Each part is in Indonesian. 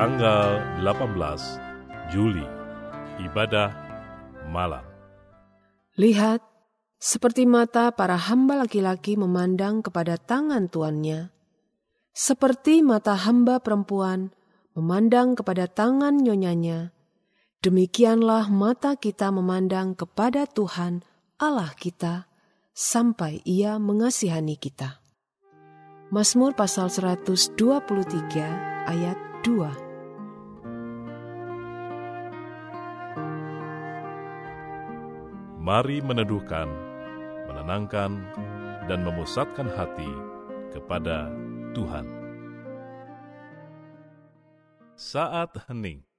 tanggal 18 Juli, ibadah malam. Lihat, seperti mata para hamba laki-laki memandang kepada tangan tuannya, seperti mata hamba perempuan memandang kepada tangan nyonyanya, demikianlah mata kita memandang kepada Tuhan Allah kita sampai ia mengasihani kita. Mazmur pasal 123 ayat 2 Mari meneduhkan, menenangkan, dan memusatkan hati kepada Tuhan. Saat hening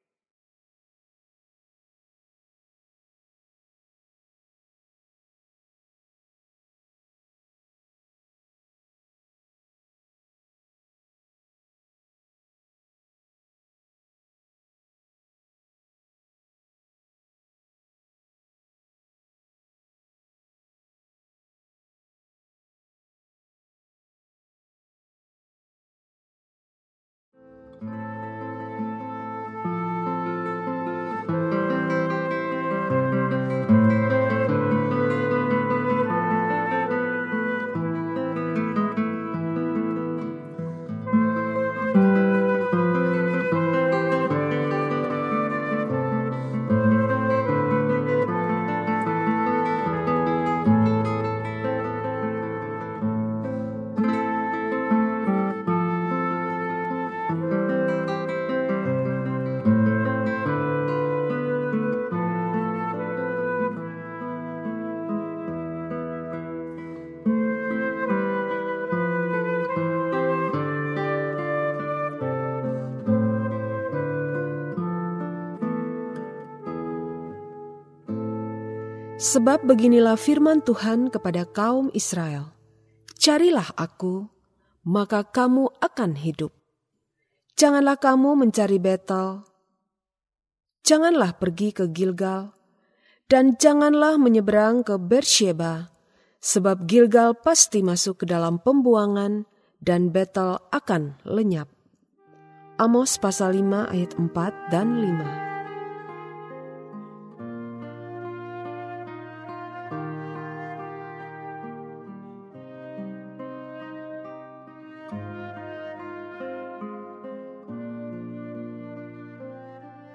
Sebab beginilah firman Tuhan kepada kaum Israel: "Carilah Aku, maka kamu akan hidup. Janganlah kamu mencari Betel, janganlah pergi ke Gilgal, dan janganlah menyeberang ke Bersheba, sebab Gilgal pasti masuk ke dalam pembuangan dan Betel akan lenyap." Amos pasal 5 ayat 4 dan 5.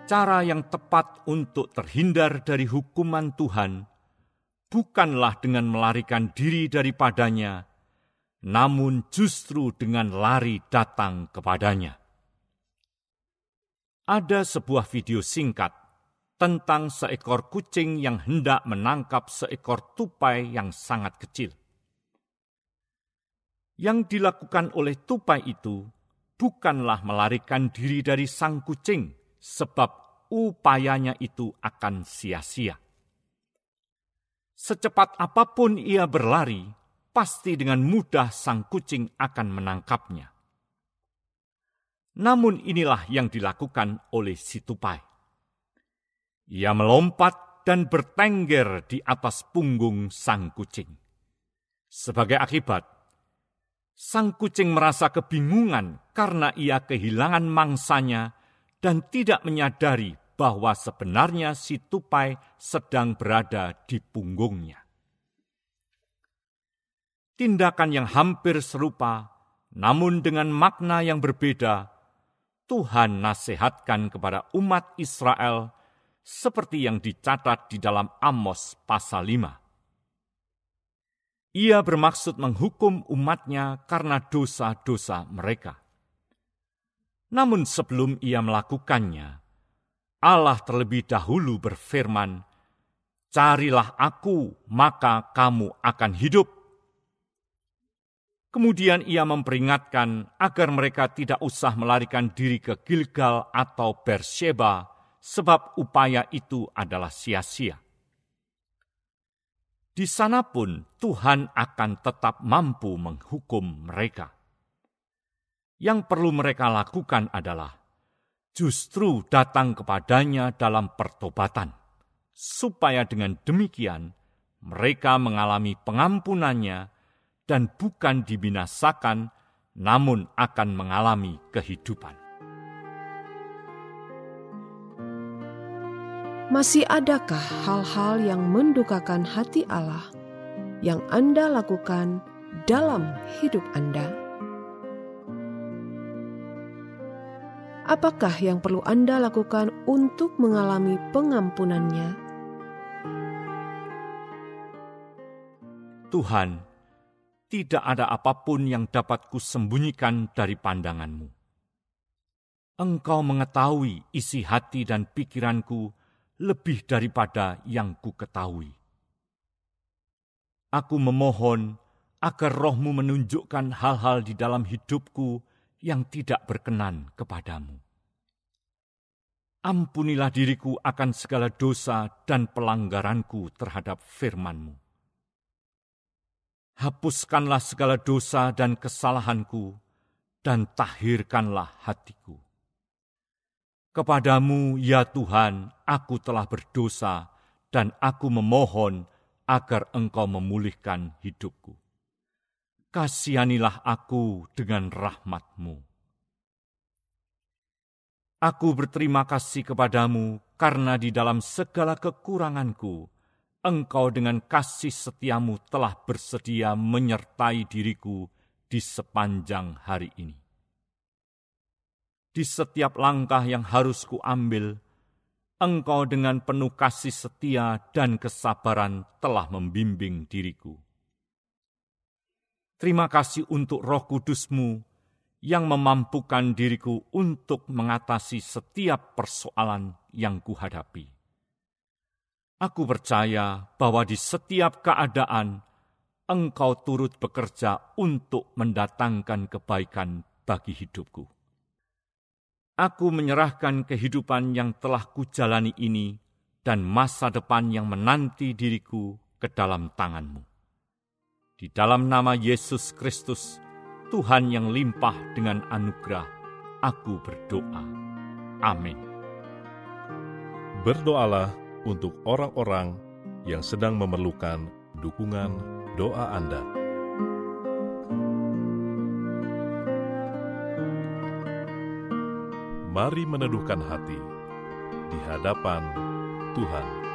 Cara yang tepat untuk terhindar dari hukuman Tuhan bukanlah dengan melarikan diri daripadanya, namun justru dengan lari datang kepadanya. Ada sebuah video singkat tentang seekor kucing yang hendak menangkap seekor tupai yang sangat kecil. Yang dilakukan oleh tupai itu bukanlah melarikan diri dari sang kucing, sebab upayanya itu akan sia-sia. Secepat apa pun ia berlari, pasti dengan mudah sang kucing akan menangkapnya. Namun inilah yang dilakukan oleh si tupai. Ia melompat dan bertengger di atas punggung sang kucing. Sebagai akibat, sang kucing merasa kebingungan karena ia kehilangan mangsanya dan tidak menyadari bahwa sebenarnya si tupai sedang berada di punggungnya. Tindakan yang hampir serupa, namun dengan makna yang berbeda, Tuhan nasihatkan kepada umat Israel seperti yang dicatat di dalam Amos pasal 5. Ia bermaksud menghukum umatnya karena dosa-dosa mereka. Namun sebelum ia melakukannya, Allah terlebih dahulu berfirman, Carilah aku, maka kamu akan hidup. Kemudian ia memperingatkan agar mereka tidak usah melarikan diri ke Gilgal atau Bersheba, sebab upaya itu adalah sia-sia. Di sana pun Tuhan akan tetap mampu menghukum mereka. Yang perlu mereka lakukan adalah justru datang kepadanya dalam pertobatan, supaya dengan demikian mereka mengalami pengampunannya dan bukan dibinasakan, namun akan mengalami kehidupan. Masih adakah hal-hal yang mendukakan hati Allah yang Anda lakukan dalam hidup Anda? Apakah yang perlu Anda lakukan untuk mengalami pengampunannya? Tuhan, tidak ada apa pun yang dapat kusembunyikan dari pandanganmu. Engkau mengetahui isi hati dan pikiranku lebih daripada yang ku ketahui. Aku memohon agar rohmu menunjukkan hal-hal di dalam hidupku yang tidak berkenan kepadamu. Ampunilah diriku akan segala dosa dan pelanggaranku terhadap firmanmu. Hapuskanlah segala dosa dan kesalahanku, dan tahirkanlah hatiku. Kepadamu, ya Tuhan, aku telah berdosa, dan aku memohon agar Engkau memulihkan hidupku. Kasihanilah aku dengan rahmatmu. Aku berterima kasih kepadamu karena di dalam segala kekuranganku, Engkau dengan kasih setiamu telah bersedia menyertai diriku di sepanjang hari ini di setiap langkah yang harus kuambil, Engkau dengan penuh kasih setia dan kesabaran telah membimbing diriku. Terima kasih untuk roh kudusmu yang memampukan diriku untuk mengatasi setiap persoalan yang kuhadapi. Aku percaya bahwa di setiap keadaan Engkau turut bekerja untuk mendatangkan kebaikan bagi hidupku. Aku menyerahkan kehidupan yang telah kujalani ini dan masa depan yang menanti diriku ke dalam tanganmu. Di dalam nama Yesus Kristus, Tuhan yang limpah dengan anugerah, aku berdoa. Amin. Berdoalah untuk orang-orang yang sedang memerlukan dukungan doa Anda. Mari meneduhkan hati di hadapan Tuhan.